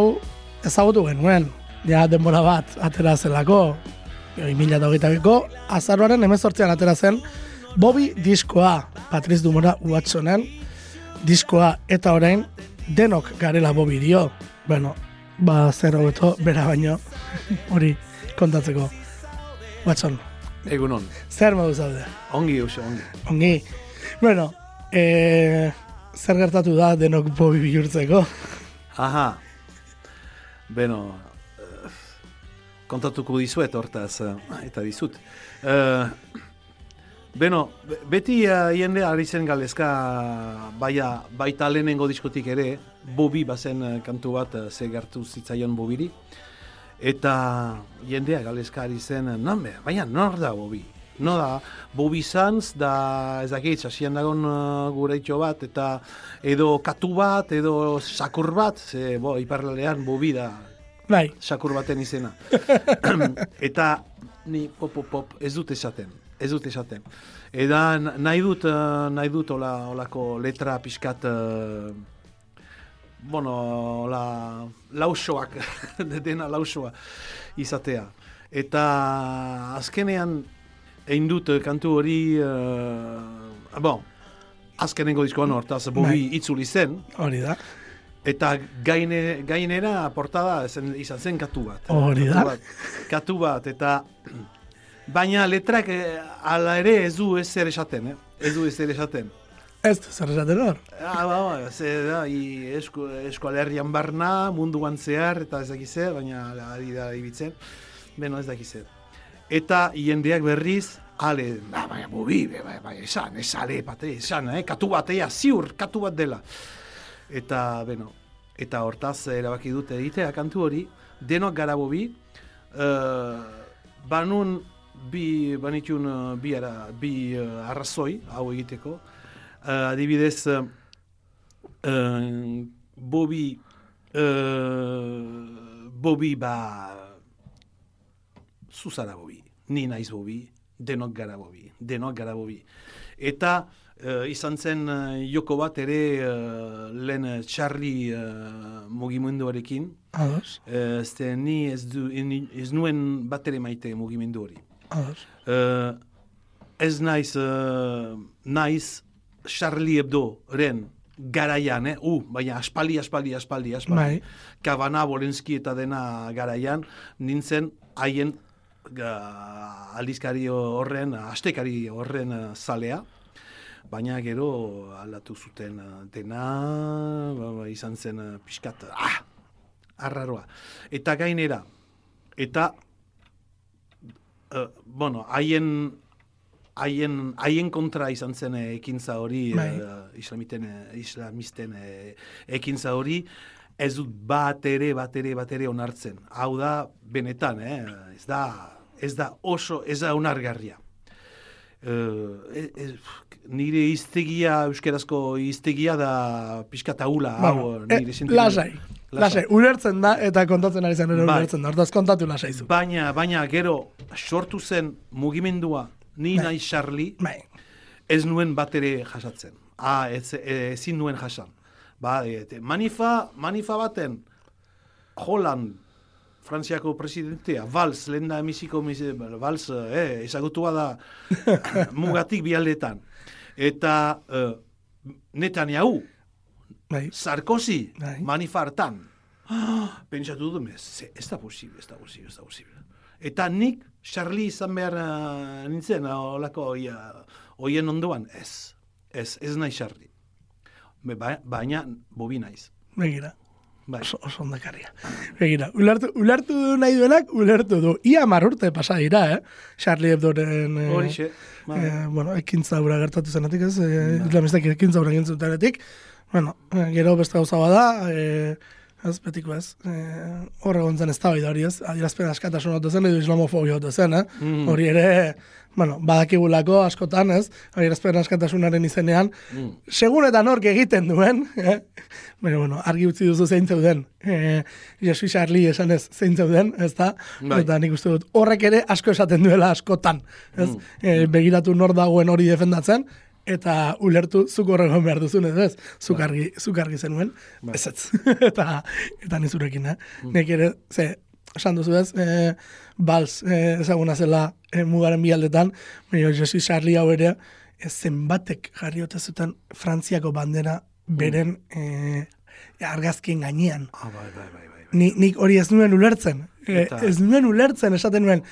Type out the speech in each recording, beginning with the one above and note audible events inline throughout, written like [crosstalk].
Hau ezagutu genuen, ja denbora bat atera zelako, 2008ko, azaroaren emezortzean atera zen, Bobby diskoa, Patriz Dumora Watsonen, diskoa eta orain, denok garela Bobby dio. Bueno, ba, zer hobeto, bera baino, hori kontatzeko. Watson, Egunon. zer modu zaude? Ongi, Eusa, ongi. Ongi. Bueno, e, zer gertatu da denok Bobby bihurtzeko? Aha. Beno, eh, kontatuko dizuet hortaz, eh, eta dizut. Eh, beno, be- beti uh, jende ari zen galezka baia, baita lehenengo diskotik ere, Bobi bazen kantu bat uh, ze gertu zitzaion Bobiri. Eta jendea galezka ari zen, nanbe, baina nor da Bobi? No da, Bobi Sanz da, ez dakit, sasian dagon uh, gure itxo bat, eta edo katu bat, edo sakur bat, ze, bo, iparraldean Bobi da, Bai, sakur baten izena. [coughs] eta ni pop, pop, pop, ez dut esaten, ez dut esaten. Eta nahi dut, eh, nahi dut ola, olako letra pixkat, eh, bueno, la, lausoak, [laughs] dena lausoa izatea. Eta azkenean, egin dut eh, kantu hori, uh, bon, azkenengo diskoan hortaz, bobi Bai. itzuli zen, hori da. Eta gaine, gainera portada zen, izan zen katu bat. Hori da. Katu bat, katu bat, eta [clears throat] baina letrak eh, ala ere ez du ez zer esaten, eh? Ez du ez zer esaten. Ez du zer esaten hor. Ah, ba, ba, ze da, i, esko, eskoalerrian barna, munduan zehar, eta ez dakiz zer, baina ari da ibitzen. Beno, ez dakiz zer. Eta jendeak berriz, ale, ba, baina, bobi, be, bai, bai, esan, esale, bate, esan, eh? katu bat, ea, ziur, katu bat dela. Eta, beno, eta hortaz erabaki dute egitea kantu hori, denok gara bobi, uh, banun bi, banitun uh, bi, ara, bi uh, arrazoi, hau egiteko, uh, adibidez, uh, bobi, uh, bobi ba, zuzara bobi, ni naiz bobi, denok gara bobi, denok gara bobi. Eta eh, izan zen eh, joko bat ere eh, lehen eh, Charlie uh, mugimenduarekin, Ados, uh, zte ni ez, du, ni- ez nuen bat ere maite mugimendu hori. ados. Eh, ez naiz, eh, naiz Charlie Hebdo-ren garaian, eh? U, baina aspaldi, aspaldi, aspaldi, aspaldi. Bai. Kabana, Bolenski eta dena garaian, nintzen haien aldizkari horren, astekari horren eh, zalea, baina gero aldatu zuten eh, dena, ba, ba, izan zen eh, pixkat, ah, arraroa. Eta gainera, eta, eh, bueno, haien haien, haien kontra izan zen ekintza hori, Bai. eh, islamiten, eh, islamisten eh, ekintza hori, ez dut bat ere, bat ere, bat ere onartzen. Hau da, benetan, eh? ez da, ez da oso, ez da onargarria. Uh, nire iztegia, euskerazko iztegia da pixka taula, hau, nire eh, sentimendu- lasai, lasai, ulertzen da eta kontatzen ari zen ere Bai. ulertzen da. Hortaz kontatu lasai zu. Baina, baina gero sortu zen mugimendua ni Bai. nahi Charlie, Bai, ez nuen bat ere jasatzen. Ah, ez, eh, ezin nuen jasan. Ba, et, manifa, manifa baten, Holland, Frantziako presidentea, Valls, lehen da emisiko, Valls, eh, ezagutua da [laughs] mugatik bialdetan. Eta eh, Netanyahu, bai, Sarkozy, Bai. manifa hartan. Ah, pentsatu dut, ez, da posible, ez da posible, ez da posible. Eta nik, Charlie izan behar uh, nintzen, olako oia, oien ondoan, ez, ez, ez nahi Charlie. Ba, baina, bobi naiz. begira. Bai. Oso, oso ondakaria. Begira, ulertu, ulertu nahi duenak, ulertu du. Ia mar urte pasa dira, eh? Charlie Hebdoren... Eh, Horixe, bai. eh, bueno, ekintza hura gertatu zenetik, ez? Eh, Islamistak ekintza hura egin zutenetik. Bueno, eh, gero beste gauza bada, eh, ez, betiko ez, eh, hor egon zen ez da hori ez, adierazpen askatasun hau zen, edo islamofobia hau zen, eh? Mm. Hori ere, bueno, badakigulako askotan, ez, adierazpen askatasunaren izenean, Mm. segun eta nork egiten duen, eh? Baina, bueno, argi utzi duzu zein zeuden, eh, Jesu Charlie esan ez zein zeuden, ez da? Bai. Eta nik uste dut, horrek ere asko esaten duela askotan, ez? Eh, begiratu nor dagoen hori defendatzen, eta ulertu zuk horregon behar duzun edo ez, zuk Bai. argi, zuk argi zenuen, Bai. ez ez, [laughs] eta, eta nizurekin, eh? Mm. Nek ere, ze, esan duzu ez, e, bals, e, ezaguna zela e, mugaren bialdetan, baina Josi Charlie hau ere, ez zenbatek jarri ote zuten Frantziako bandera beren e, argazkien gainean. Ah, bai, bai, bai, bai. Ni, nik hori ez nuen ulertzen. E, ez nuen ulertzen, esaten nuen.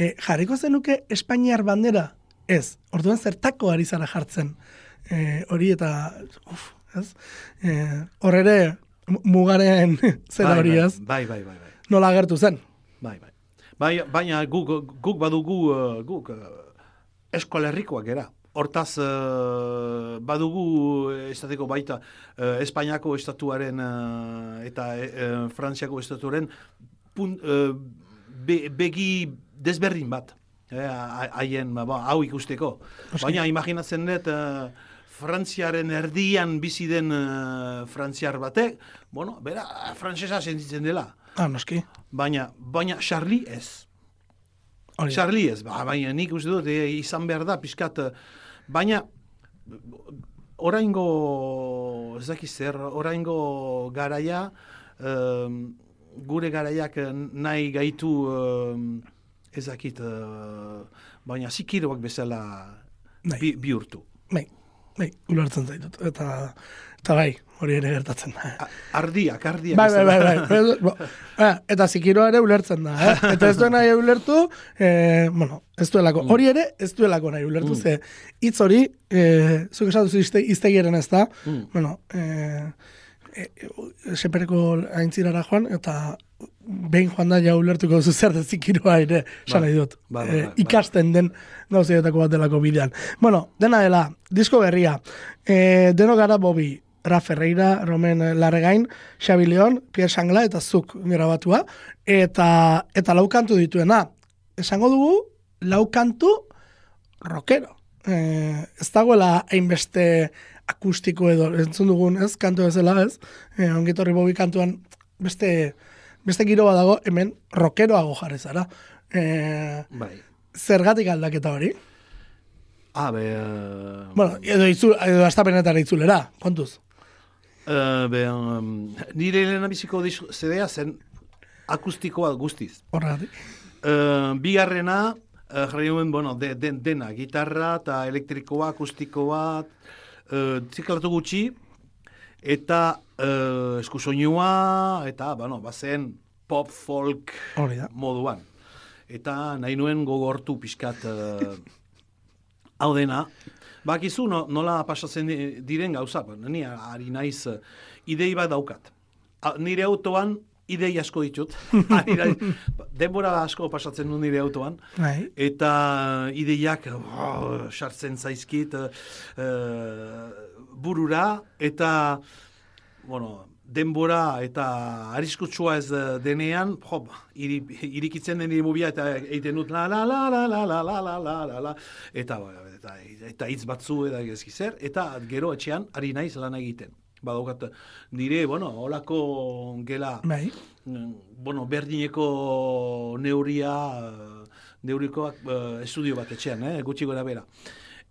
E, jarriko zenuke Espainiar bandera? Ez. Orduan zertako ari zara jartzen. E, hori eta, uf, ez? E, hor ere, mu- mugaren [laughs] zera Bai, hori bai, ez? Bai, bai, bai, bai. Nola agertu zen? Bai, bai. Bai, baina guk, guk badugu, uh, guk eskolerrikoak gera. Hortaz, uh, badugu, eh, esateko baita, uh, Espainiako estatuaren uh, eta Frantziako estatuaren pun, be, begi desberdin bat. Eh, ha- haien, ba, ba, hau ikusteko. Noski. Baina imaginatzen dut, uh, Frantziaren erdian bizi den uh, Frantziar batek, bueno, bera, frantsesa sentitzen dela. Ah, noski. Baina, baina Charlie ez. Hori. Charlie ez, ba, baina nik uste dut e, izan behar da, pixkat, eh, baina oraingo, ez dakiz zer, oraingo garaia, em, gure garaiak eh, nahi gaitu, em, ez dakit, eh, baina zikiroak bezala Bai. bi, bihurtu. Bai, bai, ulertzen zaitut. Eta, eta bai, hori ere gertatzen da. A- Ardiak, ardiak. Bai, bai, bai, bai. Bo, eh, eta zikiroa ere ulertzen da, eh? [laughs] Eta ez duen nahi ulertu, eh, bueno, ez duelako. Hori ere, ez duelako nahi ulertu, ze hitz hori, eh, zuk esan duzu izte, iztegieren ez da, Mm. bueno, eh, e, e, sepereko aintzirara joan, eta behin joan da ja ulertuko duzu zer da zikiroa ere, esan Bai, nahi dut. bai, bai, Eh, bai, bai. ikasten den gauzeetako bat delako bidean. Bueno, dena dela, disko berria, eh, deno gara Bobi, Ra Ferreira, Romen Larregain, Xabi Leon, Pierre Sangla eta zuk grabatua, eta, eta lau kantu dituena. Esango dugu, lau kantu rockero. Eh, ez dagoela hainbeste akustiko edo, entzun dugun, ez, kantu bezala, ez? Eh, ongitorri Bobi kantuan beste, beste giro bat dago, hemen rockeroago jarri zara. Eh, Bai. zergatik aldaketa hori? Ah, be, eh, Bueno, edo, itzu, edo astapenetara itzulera, kontuz. Eh, be, um, nire lehena biziko zedea zen akustikoa guztiz. Horregatik. Uh, bigarrena, uh, jarri nuen, bueno, de, de, dena, gitarra eta elektrikoa, akustikoa, uh, ziklatu gutxi, eta uh, eskusoinua, eta, bueno, bazen pop, folk moduan. Eta nahi nuen gogortu pixkat uh, hau dena. Bakizu no, nola pasatzen di- diren gauza, ba, ni ari naiz uh, idei bat daukat. A, nire autoan idei asko ditut. [laughs] Denbora asko pasatzen du nire autoan. Bai. Eta ideiak oh, sartzen zaizkit eh, eh, burura eta bueno, denbora eta arriskutsua ez eh, denean, jo, iri, irikitzen den nire mubia eta egiten dut la la la la la la la la la la la eta eta eta hitz batzu eta ezki zer eta gero etxean ari naiz lan egiten. Badaukat nire, bueno, holako gela Bai. Mm, bueno, berdineko neuria, eh, neurikoak eh, estudio bat etxean, eh, gutxi gora bera.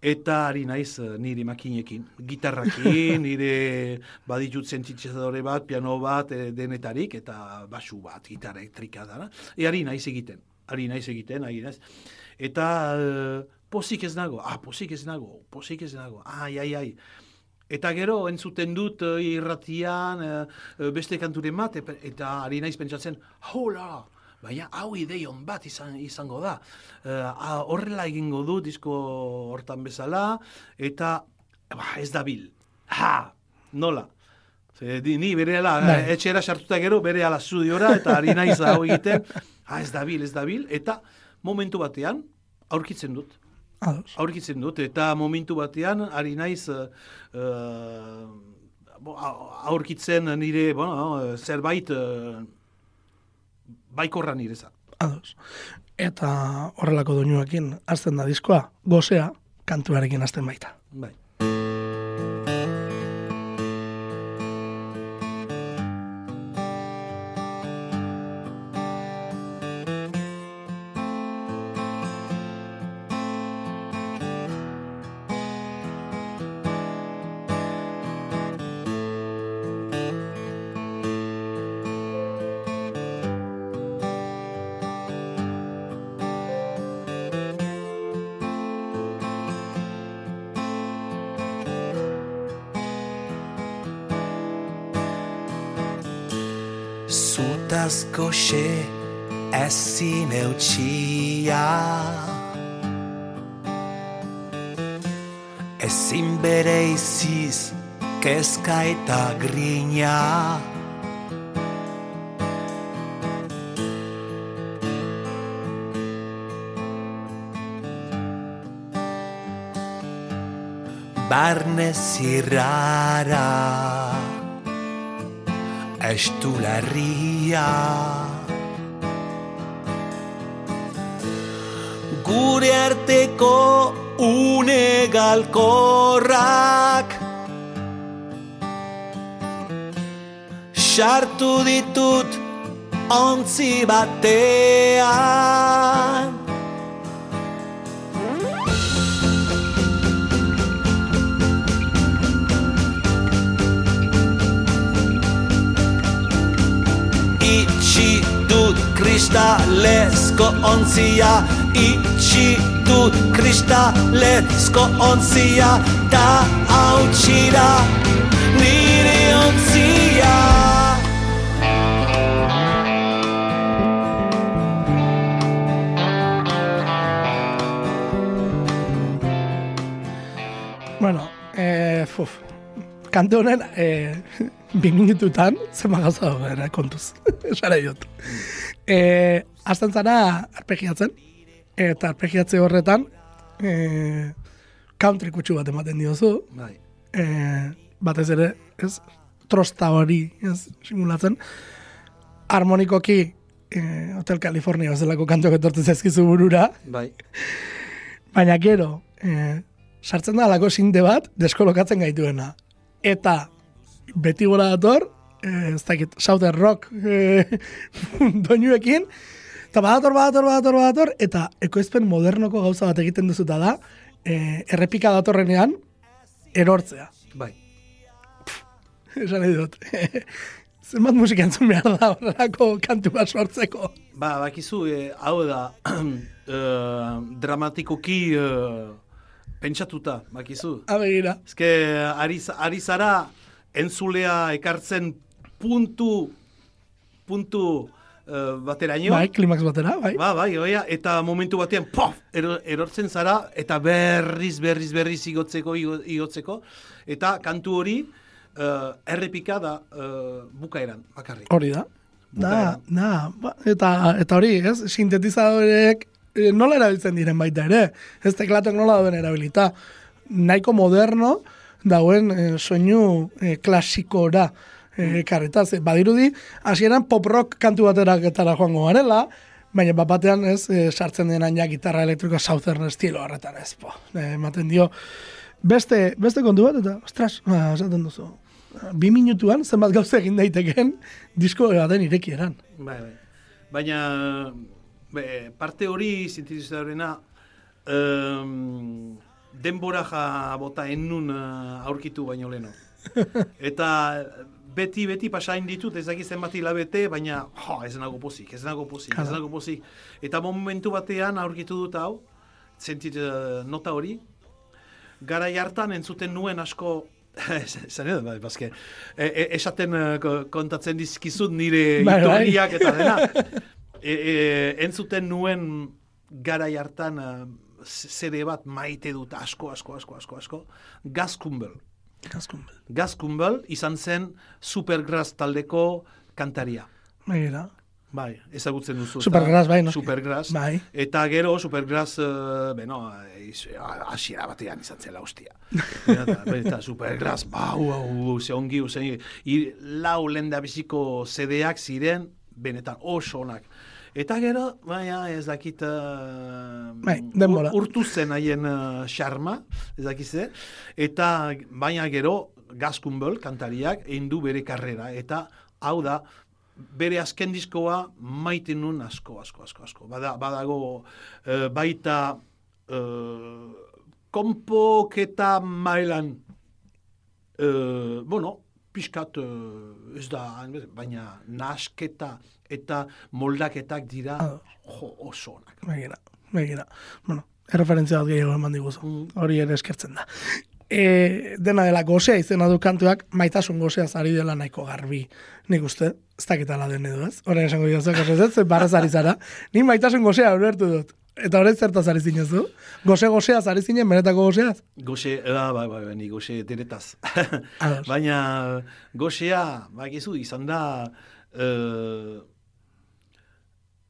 Eta ari naiz eh, nire makinekin, gitarrakin, [laughs] nire baditut sintetisadore bat, piano bat, eh, denetarik, eta basu bat, gitarra elektrika da. E ari naiz egiten, ari naiz egiten, ari naiz. Eta eh, pozik ez nago, ah, pozik ez nago, pozik ez nago, ai, ai, ai. Eta gero entzuten dut irratian beste kanturen bat eta ari naiz pentsatzen, hola, baina hau ideion bat izan, izango da. Eh, ah, horrela egingo du disko hortan bezala eta ba, ez da bil. Ha, nola? Ze, di, ni bere Bai. etxera sartuta gero bere ala studiora eta ari naiz hau egiten, ha, ez da bil, ez da bil, eta momentu batean aurkitzen dut Ados. aurkitzen dut, eta momentu batean, ari naiz, uh, a- aurkitzen nire, bueno, zerbait uh, baikorra nireza. Ados. Eta horrelako doinuekin hasten da diskoa, gozea, kantuarekin hasten baita. Bai. Zutazko xe ezin eutxia Ezin bere iziz kezka eta grina Barne zirrara Estularria. Gure arteko une galkorrak Sartu ditut ontzi batean kristalezko ontzia Itxi dut kristalezko ontzia Ta hautxira nire ontzia Bueno, eh, fuf, kante honen, eh, [laughs] bi minututan, zema gauza dagoen, eh, kontuz, [laughs] esara diot. Eh, Azten zara arpegiatzen, eta arpegiatze horretan, eh, country kutsu bat ematen diozu, Bai. eh, batez ere, ez, trosta hori, ez, simulatzen, harmonikoki, eh, Hotel California bezalako kantuak etortzen zaizkizu burura, Bai. Baina gero, eh, sartzen da alako sinte bat, deskolokatzen gaituena. Eta beti gora dator, eh, ez dakit, Southern Rock eh, [laughs] doinuekin, eta badator, badator, badator, badator, eta ekoizpen modernoko gauza bat egiten duzuta da, eh, errepika datorrenean, erortzea. Bai. Esan nahi dut. [laughs] Zenbat musika entzun behar da horrelako kantu bat sortzeko. Ba, bakizu, eh, hau da, [clears throat] eh, dramatikoki eh, pentsatuta, bakizu. Abegira. Ezke, ari, ari zara entzulea ekartzen puntu, puntu uh, bateraino. Bai, klimax batera, bai. Ba, bai, oia, eta momentu batean, pof, ero, erortzen zara, eta berriz, berriz, berriz igotzeko, igo- igotzeko, eta kantu hori, uh, errepika da uh, bukaeran, bakarrik. Hori da. Da, da, ba, eta, eta hori, ez, sintetizadoreek eh, nola erabiltzen diren baita ere, ez teklatok nola dauden erabilita. Nahiko moderno dauen eh, soinu eh, klasikora eh, karreta. Ze, badirudi, hasieran pop rock kantu bateraketara joango garela, baina bat batean ez, eh, sartzen denan ja gitarra elektriko southern estilo horretan ez, po. Eh, ematen dio, beste, beste kontu bat, eta, ostras, ba, esaten duzu, bi minutuan zenbat gauza egin daiteken disko baten irekieran. Bai, bai. Baina, be, parte hori sintetizadorena, um, denbora ja bota ennun aurkitu baino leno. [laughs] Eta beti, beti pasain ditut, ez dakit zenbat hilabete, baina jo, ez nago pozik, ez nago pozik, ez nago pozik. Eta momentu batean aurkitu dut hau, zentit uh, nota hori, garai hartan entzuten nuen asko [laughs] Zan edo, bai, bazke, e, e, esaten eh, ko- kontatzen dizkizut nire Bai, bai. iturriak eta dena. [laughs] E, e, entzuten nuen garai hartan uh, CD bat maite dut asko, asko, asko, asko, asko. Gazkumbel. Kaskumbel. Gazkumbel izan zen Supergrass taldeko kantaria. Begira. Bai, ezagutzen duzu. Supergrass, bai, noski. Supergrass. Bai. Eta gero Supergrass, uh, beno, iz- hasiera batean izan zela hostia. [laughs] eta, eta Supergrass, bau, hau, ze ongi, ze, i, lau lenda biziko CD-ak ziren, benetan oso onak. Eta gero, baina ez dakit... Uh, Bai, ur- urtu zen haien uh, ez dakit ze. Eta baina gero, Gazkumbel, kantariak, egin du bere karrera. Eta hau da, bere azken diskoa maite nun asko, asko, asko, asko. Bada, badago eh, baita uh, konpoketa mailan uh, bueno, pixkat eh, ez da, baina nasketa eta moldaketak dira jo, oso onak. Begira. Begira. Bueno, erreferentzia bat gehiago eman diguzu. Mm. Hori ere eskertzen da. e, dena dela gozea izena du kantuak, maitasun gozea zari dela nahiko garbi. Nik uste, ez dakitala den edo ez. Horren esango dira ez ez, barra zari zara. Nik maitasun gozea ulertu dut. Eta horrein zertaz ari zinez du? Goze gozea zari zinen, benetako gozeaz? Goxe, ba, ba, ba, ba, ni goxe deretaz. [laughs] Ados. Baina goxea, bakizu, izan da, eh,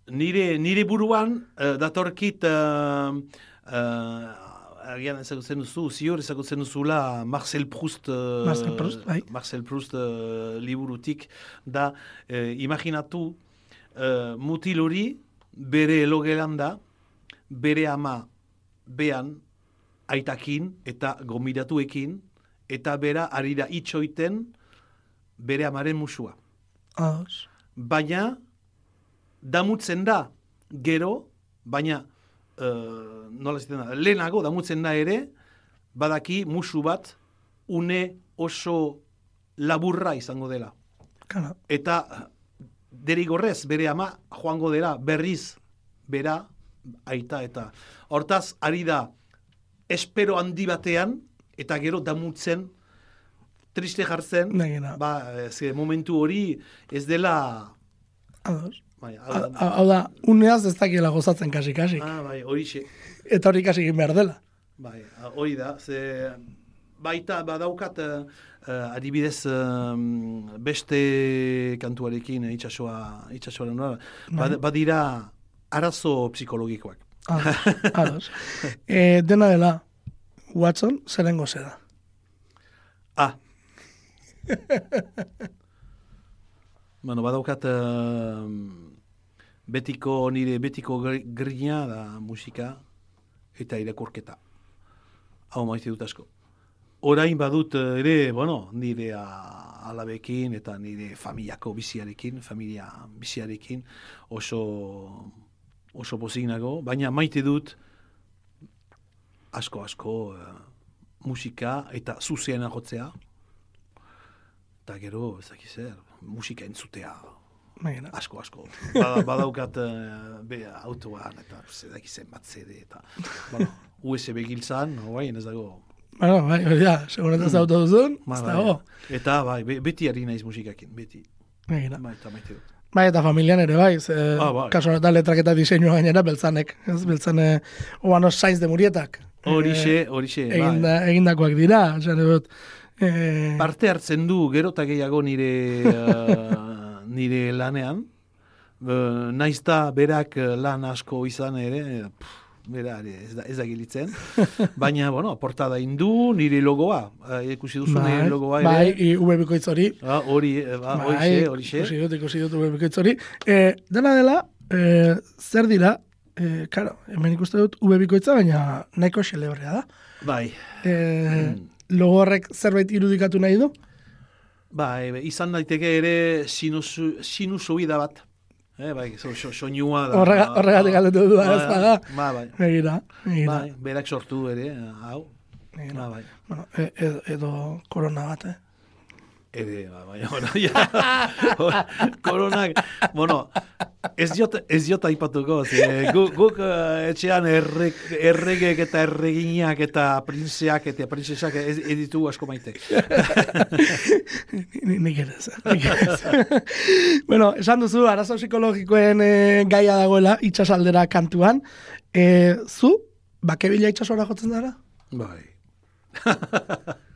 nire, nire buruan eh, datorkit, uh, uh, agian ezagutzen duzu, zior ezagutzen duzula Marcel Proust, eh, Marcel Proust, bai. Marcel Proust eh, liburutik, da, eh, imaginatu, uh, mutil hori, bere elogelan da, bere ama bean, aitakin eta gomidatuekin, eta bera ari da itxoiten bere amaren musua. Ados. Baina, damutzen da, gero, baina, uh, nola ziten da, lehenago damutzen da ere, badaki musu bat, une oso laburra izango dela. Kana. Eta derigorrez bere ama joango dela berriz bera aita eta hortaz ari da espero handi batean eta gero damutzen triste jartzen Negena. ba, ze momentu hori ez dela Ados. bai, hau da- uneaz ez dakiela gozatzen kasi-kasi. ah, bai, horixe Eta hori kasi egin behar dela. Bai, hori da, ze baita badaukat eh, adibidez eh, beste kantuarekin eh, itsasoa itsasoaren nola, bad, badira arazo psikologikoak. Ados. E, dena dela, Watson, zeren goze da. Ah. [laughs] bueno, badaukat eh, betiko nire betiko gr- grina da musika eta irakurketa. Hau maite dut asko. Orain badut eh, ere, bueno, nire ah, alabekin eta nire familiako biziarekin, familia biziarekin oso oso pozik nago, baina maite dut asko asko eh, musika eta zuzean jotzea. Eta gero, ez dakiz zer, musika entzutea Negena. asko asko. Bada, badaukat uh, be, autoan eta ez dakiz zenbat CD eta bueno, USB giltzan, guain ez dago. Bueno, bai, hori da, seguretaz auto duzun, Ba, ez bai. dago. Eta bai, be, beti ari naiz musikakin, beti. Negena. Bai, eta maite dut. Bai, eta familian ere bai, ze, Ah, bai. kasu honetan letrak eta diseinua gainera beltzanek, ez, beltzane, oanos sainz de murietak. Horixe, horixe, bai. Eginda, egindakoak dira, esan dut, eh, Parte hartzen du gero eta gehiago nire [laughs] eh, nire lanean. Uh, naiz da berak eh, lan asko izan ere, eh, pff, bera ere ez da, ez da gilitzen. [laughs] Baina, bueno, portada indu nire logoa. Uh, ikusi duzu nire logoa ere. bai, i, ube bikoitz hori, Ah, hori, eh, ba, bai, horixe, horixe. ikusi dut, ikusi dut ube bikoitz hori. Eh, dena dela, eh, zer dira, eh, karo, hemen ikuste dut ube bikoitza, baina nahiko xelebrea da. Bai, Eh, logo horrek zerbait irudikatu nahi du? bai, izan daiteke ere sinusu, sinusoida bat. Eh, bai, so, so, soinua da. Horrega, horregatik galdetu du, Bai, ez da? Bai, bai. Begira, begira. Bai, berak sortu ere, hau. Ba, bai. Bueno, e, edo, edo korona bat, eh? Ere, ba, baina, bueno, [laughs] ja, koronak, bueno, ez diot, ez diot aipatuko, ze, guk, guk eh, etxean errek, erregek eta erreginak eta princeak eta princesak ez, ez ditu asko maite. [laughs] Ni- Nik ere bueno, esan duzu, arazo psikologikoen eh, gaia dagoela, itxasaldera kantuan. E, zu, bakebila itxasora jotzen dara? Bai. [laughs]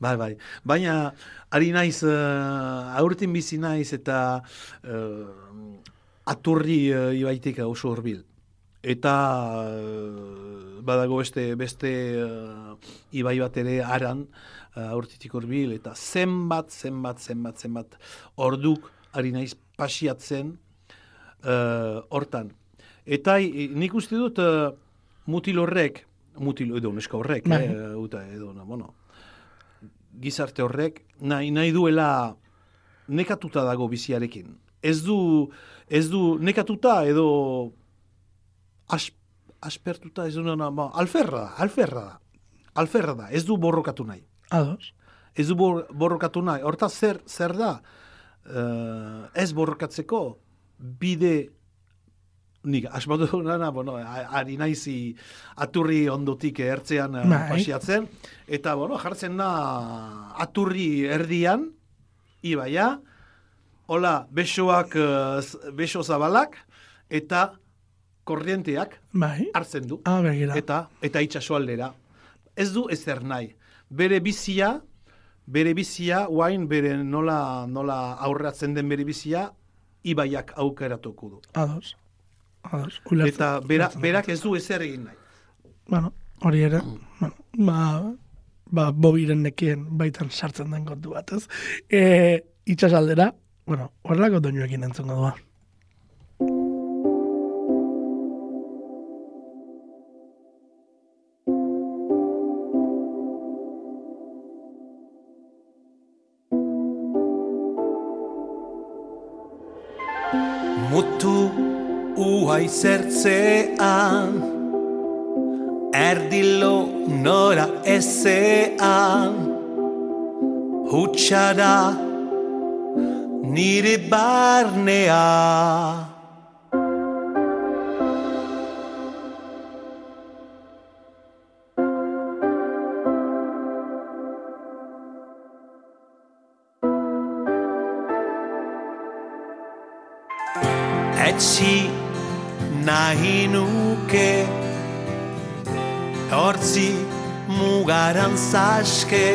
bai, bai. Baina, ari naiz, uh, aurtin bizi naiz eta uh, aturri uh, ibaitik oso horbil. Eta uh, badago beste, beste uh, ibai bat ere aran, uh, aurtitik horbil, eta zenbat, zenbat, zenbat, zenbat, orduk ari naiz pasiatzen uh, hortan. Eta nik uste dut uh, mutil horrek, mutil edo neska horrek, Bai. eh, uta edo, no, bueno, gizarte horrek, nahi, nahi duela nekatuta dago biziarekin. Ez du, ez du nekatuta edo as, aspertuta, ez du, no, no, alferra alferra da. Alferra da, ez du borrokatu nahi. Ados. Ez du bor, borrokatu nahi. Hortaz zer, zer da, eh, ez borrokatzeko bide nik asmatu duguna, bueno, ari naizi aturri ondotik ertzean eh, Bai. pasiatzen, eta, bueno, jartzen da aturri erdian, ibaia, hola, besoak, eh, beso zabalak, eta korrienteak Bai. hartzen du. Ah. Eta, eta itxasoaldera. Ez du ezer nahi. Bere bizia, bere bizia, guain bere nola, nola aurratzen den bere bizia, ibaiak aukeratuko du. Ados. Ados. Ulertzen- Eta bera, berak ez du ezer egin nahi. Bueno, hori ere, bueno, ba, ba, bobiren nekien baitan sartzen den kontu bat, ez? E, itxasaldera, bueno, horrelako doinuekin entzungo doa. Uai zertzean Erdilo nora ezean Hutsara nire barnea. Etxi nahi nuke. Hortzi mugaran zaske.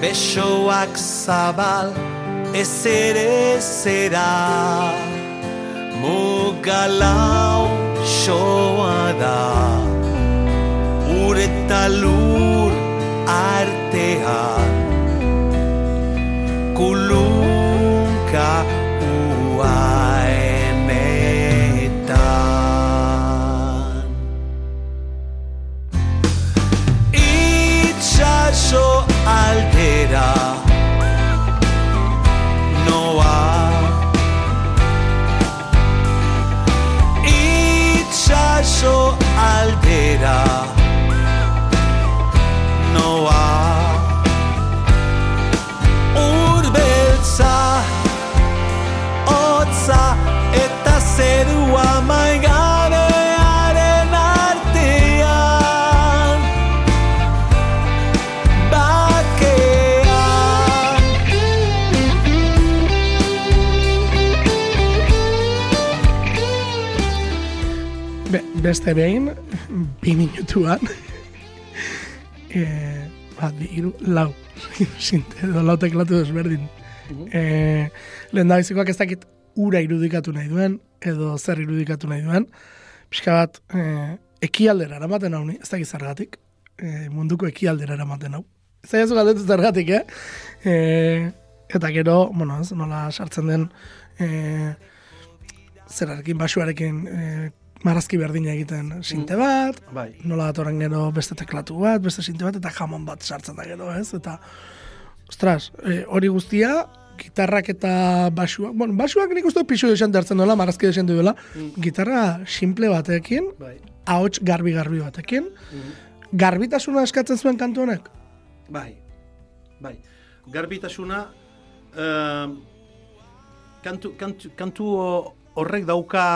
Besoak zabal ez ere zera. Mugalau soa da. Ur eta Be, beste behin, bi minutuan, [laughs] e, bat, bi, iru, lau, [laughs] sinte, edo lau teklatu desberdin. E, lehen da bizikoak ez dakit ura irudikatu nahi duen, edo zer irudikatu nahi duen, pixka bat, e, ekialdera eramaten hau ez dakit zergatik, e, munduko ekialdera eramaten hau. Ez da galdetu zergatik, eh? E, eta gero, bueno, ez, nola sartzen den, e, zerarekin, basuarekin e, marrazki berdina egiten sinte bat, Bai. nola datorren gero beste teklatu bat, beste sinte bat, eta jamon bat sartzen da gero, ez? Eta, ostras, e, hori guztia, gitarrak eta basuak, bueno, basuak nik uste pixu desan hartzen duela, marrazki desan duela, gitarra simple batekin, Bai. ahots garbi-garbi batekin, garbitasuna eskatzen zuen kantu honek? Bai, bai. Garbitasuna, eh, kantu, kantu, kantu horrek dauka,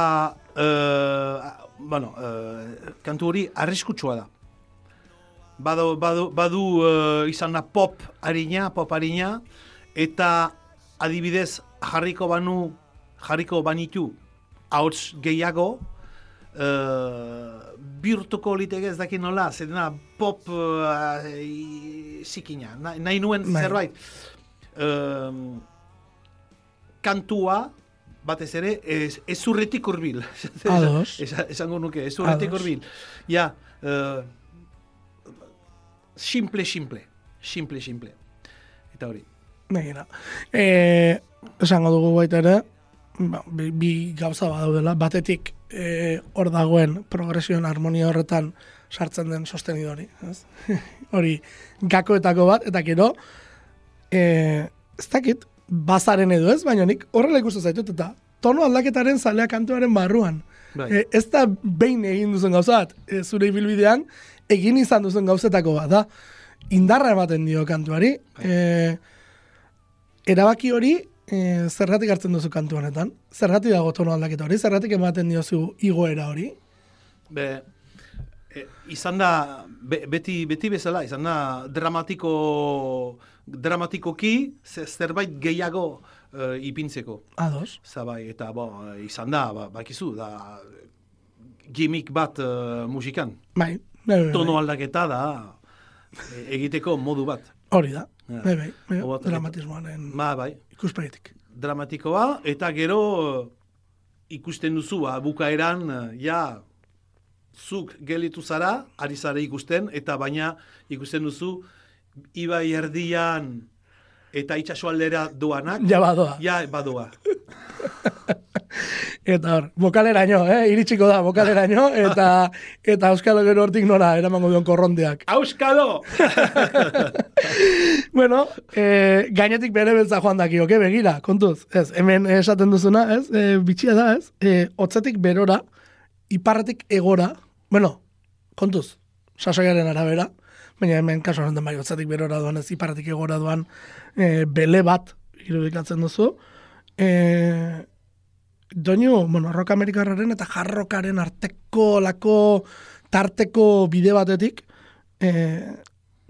eh, bueno, eh, kantu hori arriskutsua da. Badu, badu, badu eh, izan da pop harina, pop harina, eta adibidez jarriko banu, jarriko banitu, ahots gehiago, uh, bihurtuko liteke ez dakit nola, zerena pop uh, zikina, Na, nahi nuen Bai. zerbait. Um, kantua, batez ere, ez, ez urretik urbil. [laughs] Ados. Esa- esango nuke, ez urretik Ados. urbil. Ja, uh, simple, simple. Simple, simple. Eta hori. Begira. E, esango dugu baita ere, ba, bi, bi gauza badaudela, batetik e, hor dagoen progresioen harmonia horretan sartzen den sostenidori, ez? [laughs] hori gakoetako bat, eta gero, e, ez dakit, bazaren edo ez, baina nik horrela ikusten zaitut, eta tono aldaketaren zalea kantuaren barruan. Bai. E, ez da behin egin duzen gauza bat, e, zure ibilbidean, egin izan duzen gauzetako bat, da. Indarra ematen dio kantuari. E, erabaki hori e, zergatik hartzen duzu kantu honetan? Zergatik dago tono aldaketa hori? Zergatik ematen diozu igoera hori? Be, e, izan da, be- beti, beti bezala, izan da dramatiko, dramatikoki ze- zerbait gehiago e, ipintzeko. Ados. Zabai, eta bo, izan da, ba, bakizu, da gimmick bat e, musikan. Bai, bai, bai, bai. Tono aldaketa da e, egiteko modu bat. Hori da. Ja. Bai, bai, bai, dramatismoaren Ba, bai, ikuspegitik. dramatikoa, eta gero ikusten duzu, ba, bukaeran, ja, zuk gelitu zara, ari zara ikusten, eta baina ikusten duzu, ibai erdian eta itxaso aldera doanak, Ja badoa. ja badoa. [laughs] Eta hor, bokaleraino, eh? iritsiko da bokaleraino, eta [laughs] eta Euskal gero hortik nora eramango duen korronteak. Auskalo! [laughs] bueno, eh, gainetik bere beltza joan daki, oke, begira, kontuz. Ez, hemen esaten duzuna, ez, e, bitxia da, ez, e, otzetik berora, iparretik egora, bueno, kontuz, sasoiaren arabera, baina hemen kasu honetan bai, otzetik berora doan, ez, iparretik egora doan, e, bele bat, irudikatzen duzu, e, doinu, bueno, rock amerikarraren eta jarrokaren arteko lako tarteko bide batetik, e,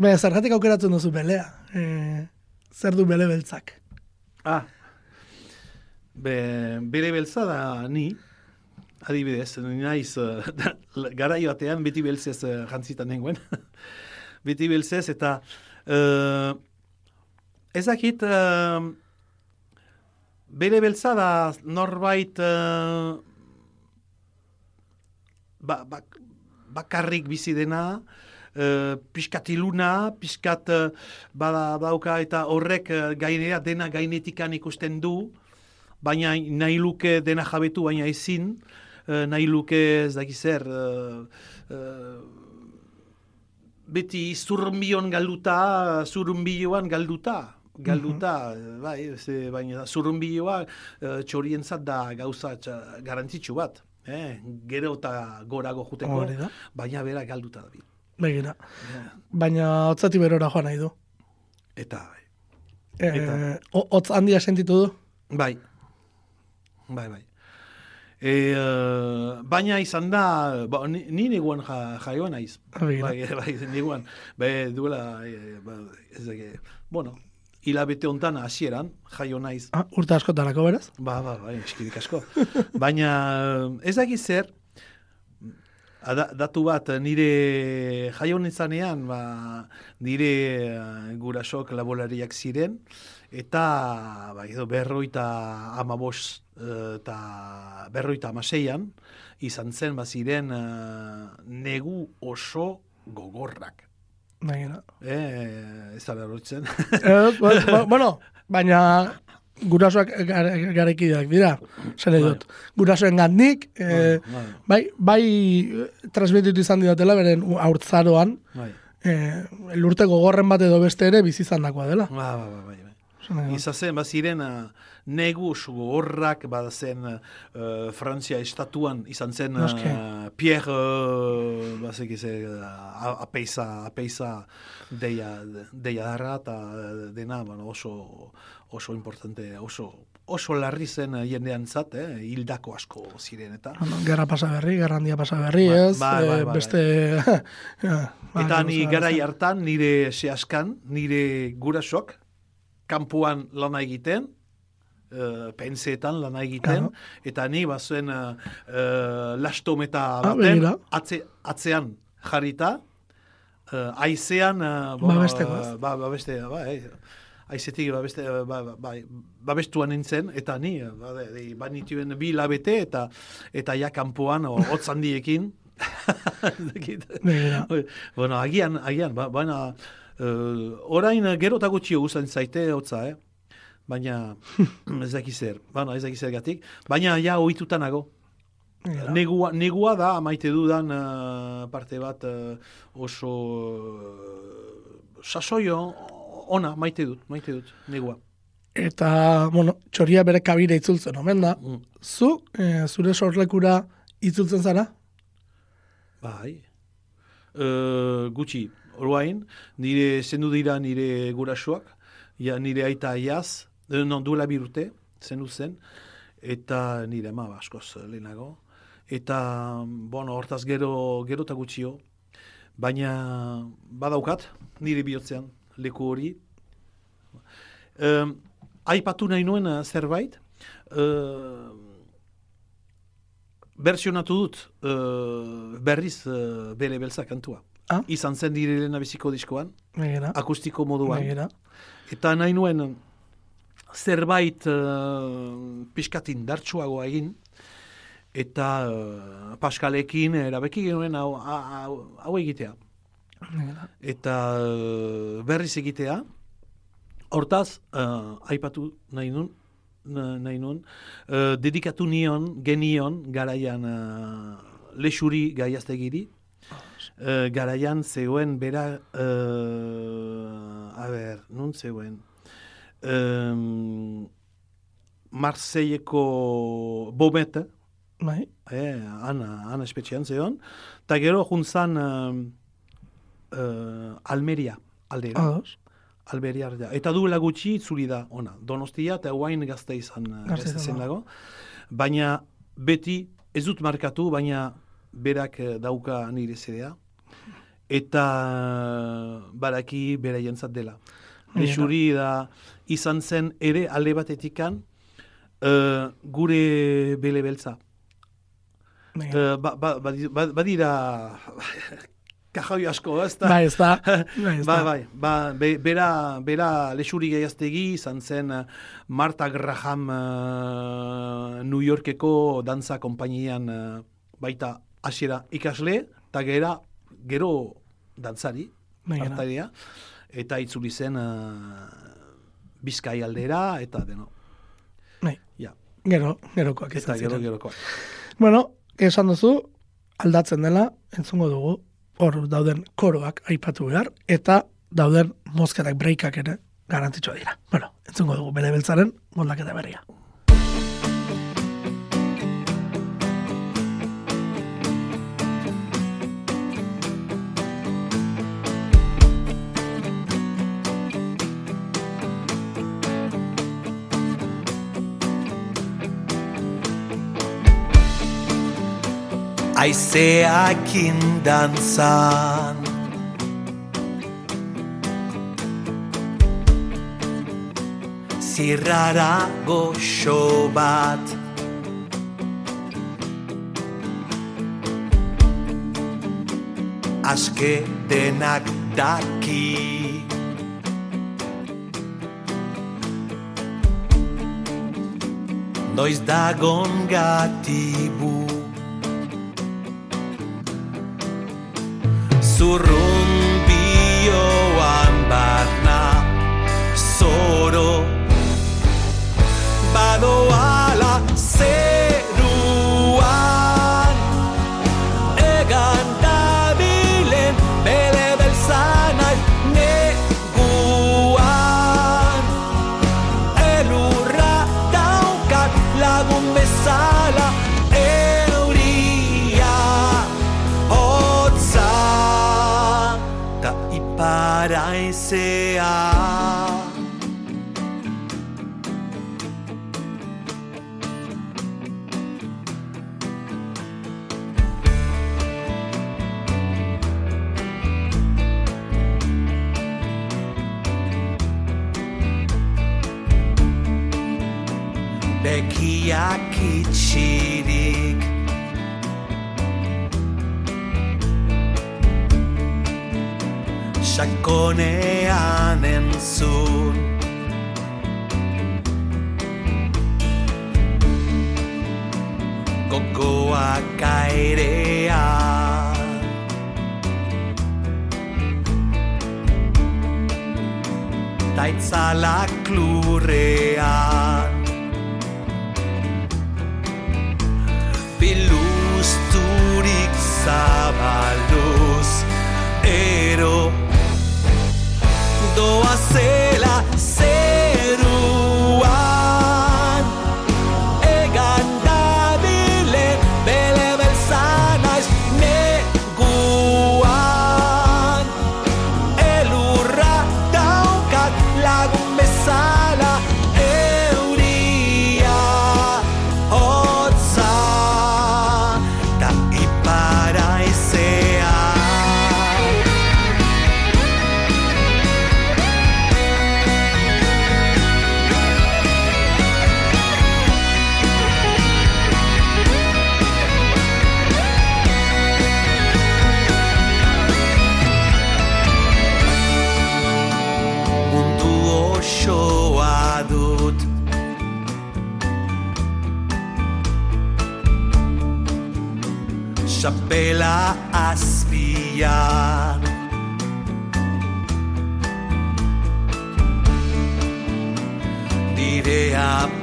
baina zergatik aukeratzen duzu belea, e, zer du bele beltzak. Ah. Be, bere beltza da ni, adibidez, ni naiz, uh, [laughs] garai batean beti beltzez uh, jantzitan nengoen. [laughs] beti beltzez eta uh, ezakit uh, bere beltza da norbait uh, ba, ba, bakarrik bizi dena, uh, pixkat iluna, pixkat uh, bada dauka eta horrek uh, gainera dena gainetikan ikusten du, baina nahi luke dena jabetu baina ezin, uh, nahi luke ez daki zer, uh, uh, beti zurrumbion galduta, zurrumbioan galduta, galduta, bai, ze, baina zurrumbioa uh, txorientzat da gauza garrantzitsu bat. Eh, gero eta gorago juteko, Hori da. baina bera galduta da. Begira. Ja. Baina hotzati berora joan nahi du. Eta, bai. E, Eta? ho- hotz handia sentitu du? Bai. Bai, bai. E, eh, baina izan da, ba, ni, ni neguan ja, jaioa naiz. Bai, bai, [laughs] neguan. Be, duela, e, ba, ez dake, bueno, hilabete hontan hasieran jaio naiz. Ah, urte askotarako beraz? Ba, ba, bai, eskirik asko. [laughs] Baina ez dakit zer, ada, datu bat nire jaio nintzanean, ba, nire eh, gurasok laborariak ziren, eta ba, edo berroita amabos eh, eta berroita amaseian, izan zen, ba, ziren eh, negu oso gogorrak. Begira. Eh, ez da lortzen. [laughs] Ez, ba- ba- bueno, baina gurasoak gar- garekideak dira, zer dut. Gurasoen gandik, eh, Bai, bai, bai eh, transmititu izan didatela beren haurtzaroan, bai. eh, lurte gogorren bat edo beste ere bizi izan dakoa dela. Ba, ba, ba, bai, bai. Esan nahi dut. Izan zen, baziren uh, negu horrak, badazen uh, Frantzia estatuan, izan zen uh, Pierre, uh, bazek ize, uh, apeiza, apeiza deia, deia darra, eta dena bueno, oso, oso importante, oso, oso larri zen jendean zat, eh, hildako asko ziren, eta... Gerra pasa berri, gerra handia pasa berri, Bai, ez? bai, bai, Eh, bai, beste... ja, [laughs] ba, Eta ni gauza- garai hartan, nire sehaskan, nire gurasok, kanpoan lana egiten, uh, penseetan lana egiten, Claro. eta ni bazuen uh, uh, lastometa Ah, baten, begira. atze, atzean jarrita, uh, aizean, uh, Babesteko, ez? ba, babeste, ba, eh, aizetik babeste, ba, ba, ba, babestuan nintzen, eta ni, ba, de, banituen bi labete, eta eta ja kanpoan, o, hotz handiekin, Ez [laughs] dakit. Begira. Oi, bueno, agian, agian, ba, baina, uh, orain uh, gero eta gutxio guztan zaite hotza, eh? Baina, [clears throat] ez dakiz zer, baina ez dakiz gatik, baina ja ohituta nago. Begira. Negua, negua da, maite dudan uh, parte bat uh, oso uh, sasoio ona, maite dut, maite dut, negua. Eta, bueno, txoria bere kabire itzultzen, omen da. Mm. Zu, eh, zure sorlekura itzultzen zara? Bai. Uh, gutxi, orain, nire zendu dira nire gurasoak, ja, nire aita aiaz, eh, non, duela bir urte, zen eta nire ama askoz lehenago. Eta, bueno, hortaz gero, gero eta gutxio, baina badaukat, nire bihotzean, leku hori. Um, aipatu nahi nuen eh, zerbait, uh, versionatu dut uh, berriz uh, bere belza kantua. Ah? Izan zen nire lehena biziko diskoan, Megera, akustiko moduan. megera. Eta nahi nuen zerbait uh, pixkat indartsuagoa egin, eta uh, Paskalekin erabeki genuen hau, hau, hau egitea. megera. Eta uh, berriz egitea, hortaz, uh, aipatu nahi nun, na- nahi nun, uh, dedikatu nion, genion, garaian uh, lexuri gaiaztegiri, uh, garaian zegoen bera, uh, a ber, nun zegoen, um, Marseilleko Bobete, Bai, eh, ana, ana espetxean zegoen, eta gero juntzan um, uh, Almeria aldera. ados. Alberia aldera. Eta duela gutxi itzuli da ona. Donostia eta guain gazte izan uh, Gazte zen da. dago. Baina beti ez dut markatu, baina berak dauka nire zedea. Eta baraki bera jentzat dela. Lexuri da izan zen ere alde batetikan eh, gure bele beltza. Eh, ba, ba, badi- ba, badira [laughs] kajoi asko, ez da? Bai, ez da. [laughs] Bai, ez Bai, ba, be, bera, bera lexuri gehiaztegi izan zen eh, Marta Graham eh, New Yorkeko dantza konpainian eh, baita hasiera ikasle, eta gero dantzari, hartaria, eta itzuli zen uh, Bizkai aldera, eta deno. Bai, Ja, gero, gerokoak eta izan gero, ziren. gerokoak. Bueno, esan duzu, aldatzen dela, entzungo dugu, hor dauden koroak aipatu behar, eta dauden mozketak breakak ere garantitxoa dira. Bueno, entzungo dugu, bere beltzaren moldaketa berria. Aizeak indantzan Zirrara goxo bat. Aske denak daki. Noiz dagon gatibu tu Bekiak itxirik Sakonean entzun. Gogoak airean Taitzalak lurrean sábados, pero do.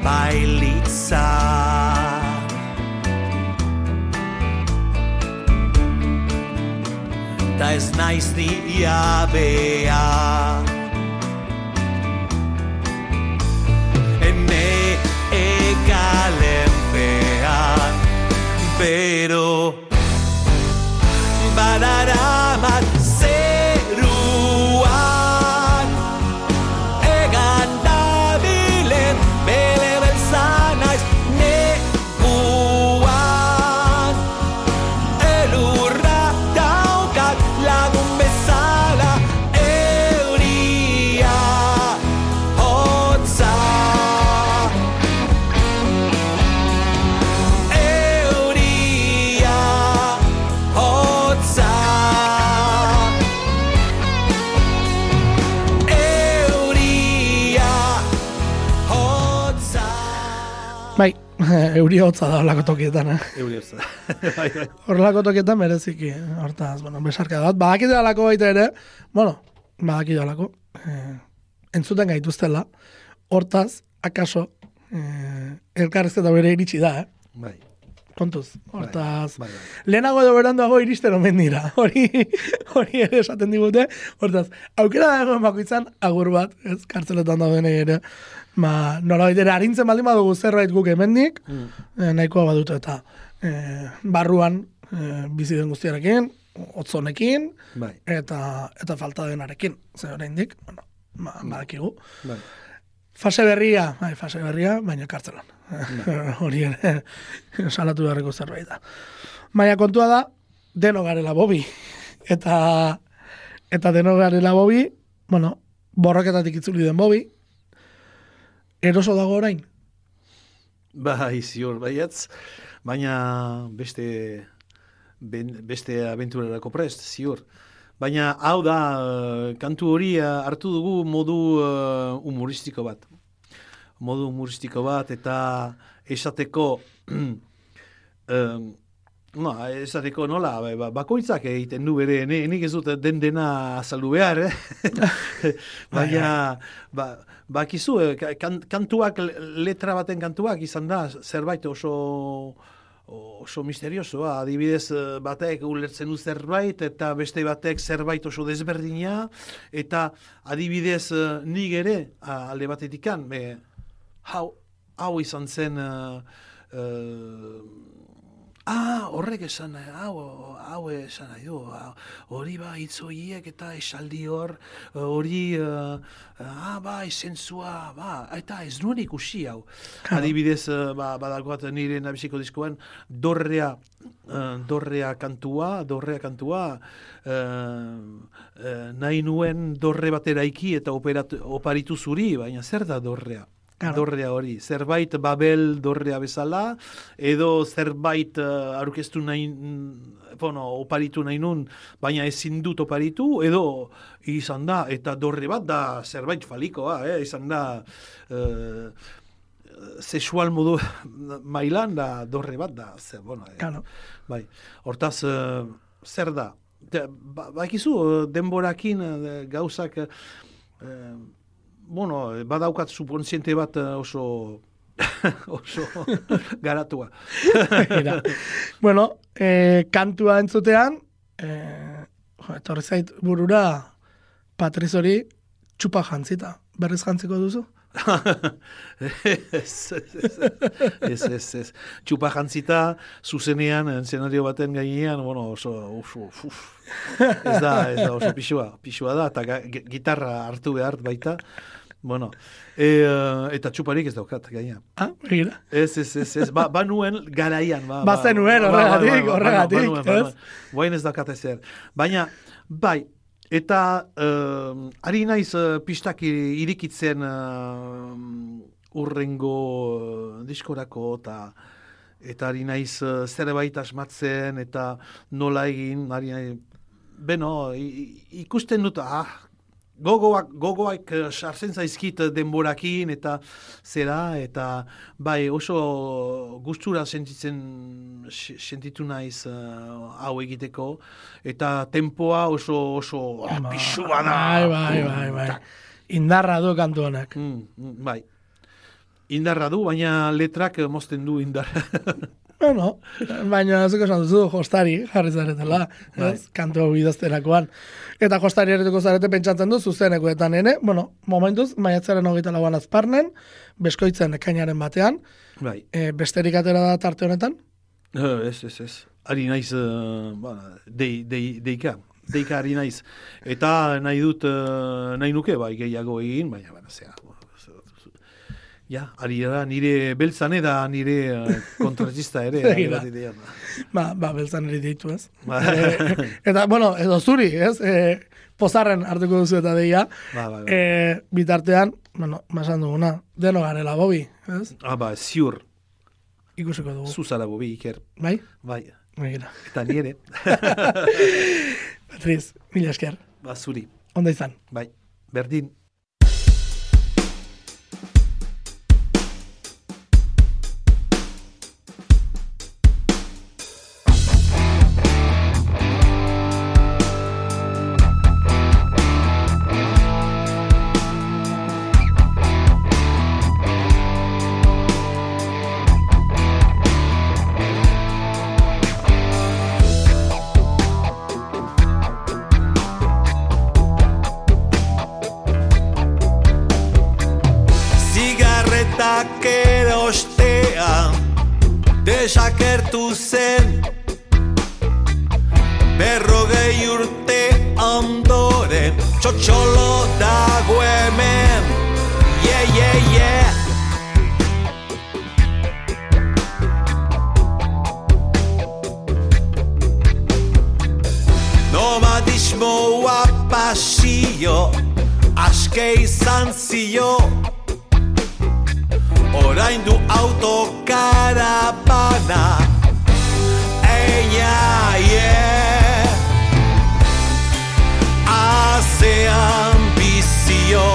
Nirea bailitza Ta ez naiz ni jabea Ene egalenpean Pero Bai, [laughs] euri hotza da horlako tokietan, eh? Euri da. [laughs] bai, bai. Horrelako tokietan mereziki, eh? hortaz, bueno, besarka bat. Badakit alako baita ere, bueno, badakit alako, eh, entzuten gaituztela, hortaz, akaso, eh, elkarrezketa bere iritsi da, eh? Bai. Kontuz, hortaz, Bai, bai. lehenago edo beranduago iristen omen dira. [laughs] Hori, hori ere esaten digute. Hortaz, aukera dagoen bakoitzan agur bat, ez, kartzeletan dauden ere. Ma, nola ere harintzen baldin badugu zerbait guk hemendik, Mm. eh, nahikoa badut eta eh, barruan eh, bizi den guztiarekin, otzonekin, Bai. eta eta falta denarekin. Ze oraindik, bueno, ba, badakigu. Bai. Fase berria, bai, fase berria, baina kartzelan. [laughs] Hori ere, salatu beharreko zerbait da. Baina kontua da, deno garela bobi. Eta, eta deno garela bobi, bueno, borroketatik itzuli den bobi, eroso dago orain. Bai, ziur, baietz. Baina beste, ben, beste abenturerako prest, ziur. Baina hau da, kantu hori eh, hartu dugu modu eh, humoristiko bat. Modu humoristiko bat eta esateko... em, [clears throat] No, esateko nola, ba- ba- bakoitzak egiten du bere, ne, nik ez dut den dena azaldu behar, eh? [laughs] [laughs] Baina, ba, bakizu, eh, ka- kan, kantuak, letra baten kantuak izan da, zerbait oso oso misteriosoa, adibidez eh, batek ulertzen du zerbait eta beste batek zerbait oso desberdina eta adibidez eh, nik ere alde batetikan be, hau, hau izan zen eh, eh, Ah, horrek esan nahi, hau, hau esan nahi du, hori ba, hitz horiek eta esaldi hor, hori, uh, ah, ba, esentzua, ba, eta ez nuen ikusi hau. Adibidez, uh, ba, badagoat nire nabiziko diskoan, dorrea, uh, dorrea kantua, dorrea kantua, uh, uh, nahi nuen dorre bat eraiki eta operat, oparitu zuri, baina zer da dorrea? Claro. dorrea hori. Zerbait Babel dorrea bezala, edo zerbait uh, aurkeztu nahi, mm, bueno, oparitu nahi nun, baina ezin dut oparitu, edo izan da, eta dorre bat da zerbait falikoa, eh? izan da, uh, sexual modu [laughs] mailan da dorre bat da, zer, bueno, eh, Claro. bai. Hortaz, eh, zer da? De, ba, bakizu, denborakin eh, gauzak, eh, bueno, badaukat subkonsiente bat eh, oso [laughs] oso [laughs] garatua. Bueno, eh, kantua entzutean, jo, etorri zait burura Patriz hori txupa jantzita. Berriz jantziko duzu? [laughs] ez, ez, ez, ez. Txupa jantzita, zuzenean, eszenario baten gainean, bueno, oso, oso, uf, ez da, ez da, oso pixua, pixua da, eta gitarra hartu behar baita, bueno, e, eh, eta txuparik ez daukat gainean. Ah, begira. Ez, ez, ez, ez, ba, ba nuen garaian. Ba, Ba zenuen, horregatik, horregatik, ba, ba, ez? Guain ez daukat ezer. Baina, bai, eta uh, ari naiz uh, pistak i- irikitzen uh, urrengo uh, diskorako eta eta ari naiz uh, zerbait asmatzen eta nola egin, ari nahi, beno, ikusten dut, ah, gogoak, gogoak eh, sartzen zaizkit denborakin eta zera, eta bai oso gustura sentitzen se- sentitu naiz eh, hau egiteko, eta tempoa oso oso ah, pisua da. Bai, bai, bai, bai. Indarra du kantu honak. Mm, mm, bai. Indarra du, baina letrak eh, mozten du indarra. [laughs] Bueno, baina zuko esan duzu jostari jarri zaretela, Bai. ez, kantu hau idazterakoan. Eta jostari erretuko zarete pentsatzen du zuzenekoetan ene, bueno, momentuz, maiatzaren hogeita lauan azparnen, beskoitzen ekainaren batean, bai. e, besterik atera da tarte honetan, Eh, Ez, ez, ez. Ari naiz, uh, ba, dei, dei, deika. Deika ari naiz. Eta nahi dut, uh, nahi nuke, bai, gehiago egin, baina, baina, zera. Ja, ari da, nire beltzane [laughs] da nire kontratista ere. Da. ba, ba, beltzan ere deitu ez. Ba. E, eta, bueno, edo zuri, ez, e, pozarren hartuko duzu eta deia, Ba, ba, ba. e, bitartean, bueno, masan duguna, deno garela, bobi, ez, Ah, ba, ziur, ikusiko dugu, zuzara bobi, iker. bai? Bai, Begira. eta nire, Patriz, [laughs] mila esker, ba, zuri, onda izan. bai, berdin. Aske izan zio. Orain du autokarabana Eia, yeah. Azean bizio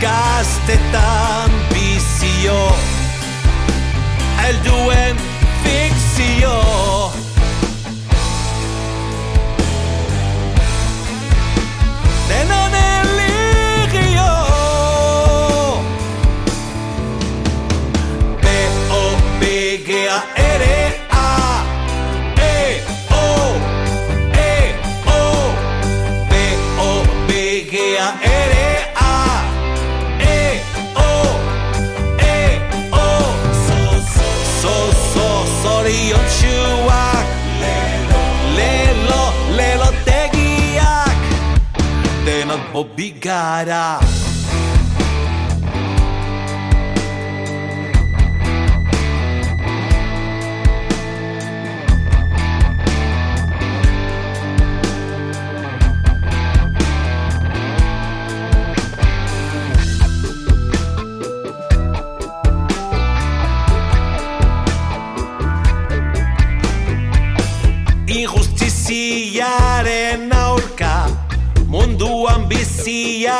Gaztetan bizio. Elduen fikzio Denok bobi gara Injustiziaren aurka munduan bizia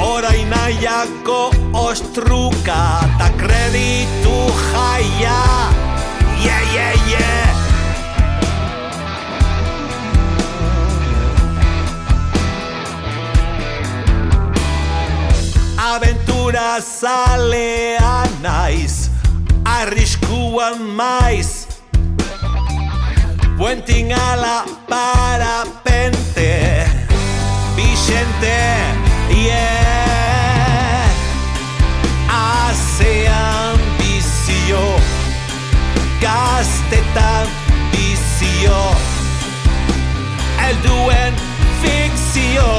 Orain nahiako ostruka ta kreditu jaia. Yeah, yeah, yeah. Aventura zalea naiz Arriskuan maiz Puenting ala parapente. Vicente, yeah. Azean bizio Gaztetan bizio Elduen fikzio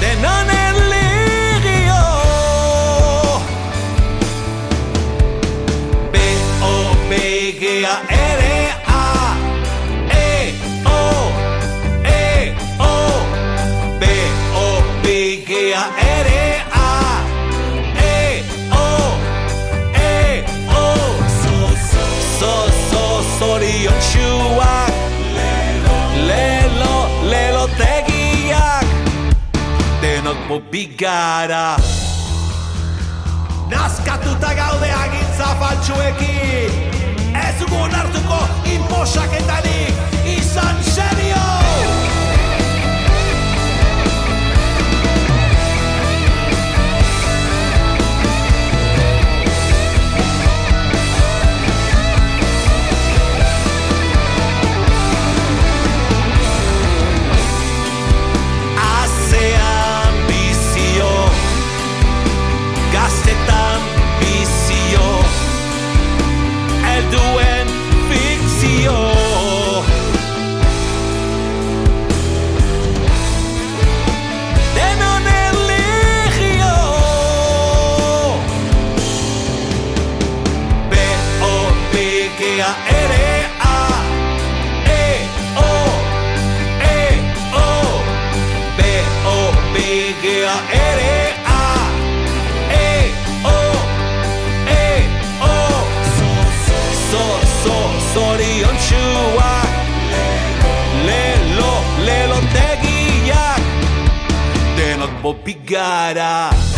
Denon eligio ritmo bigara. Nazkatuta gaude agintza faltsuekin. Ez dugu onartuko inposaketanik Ez Bobigara.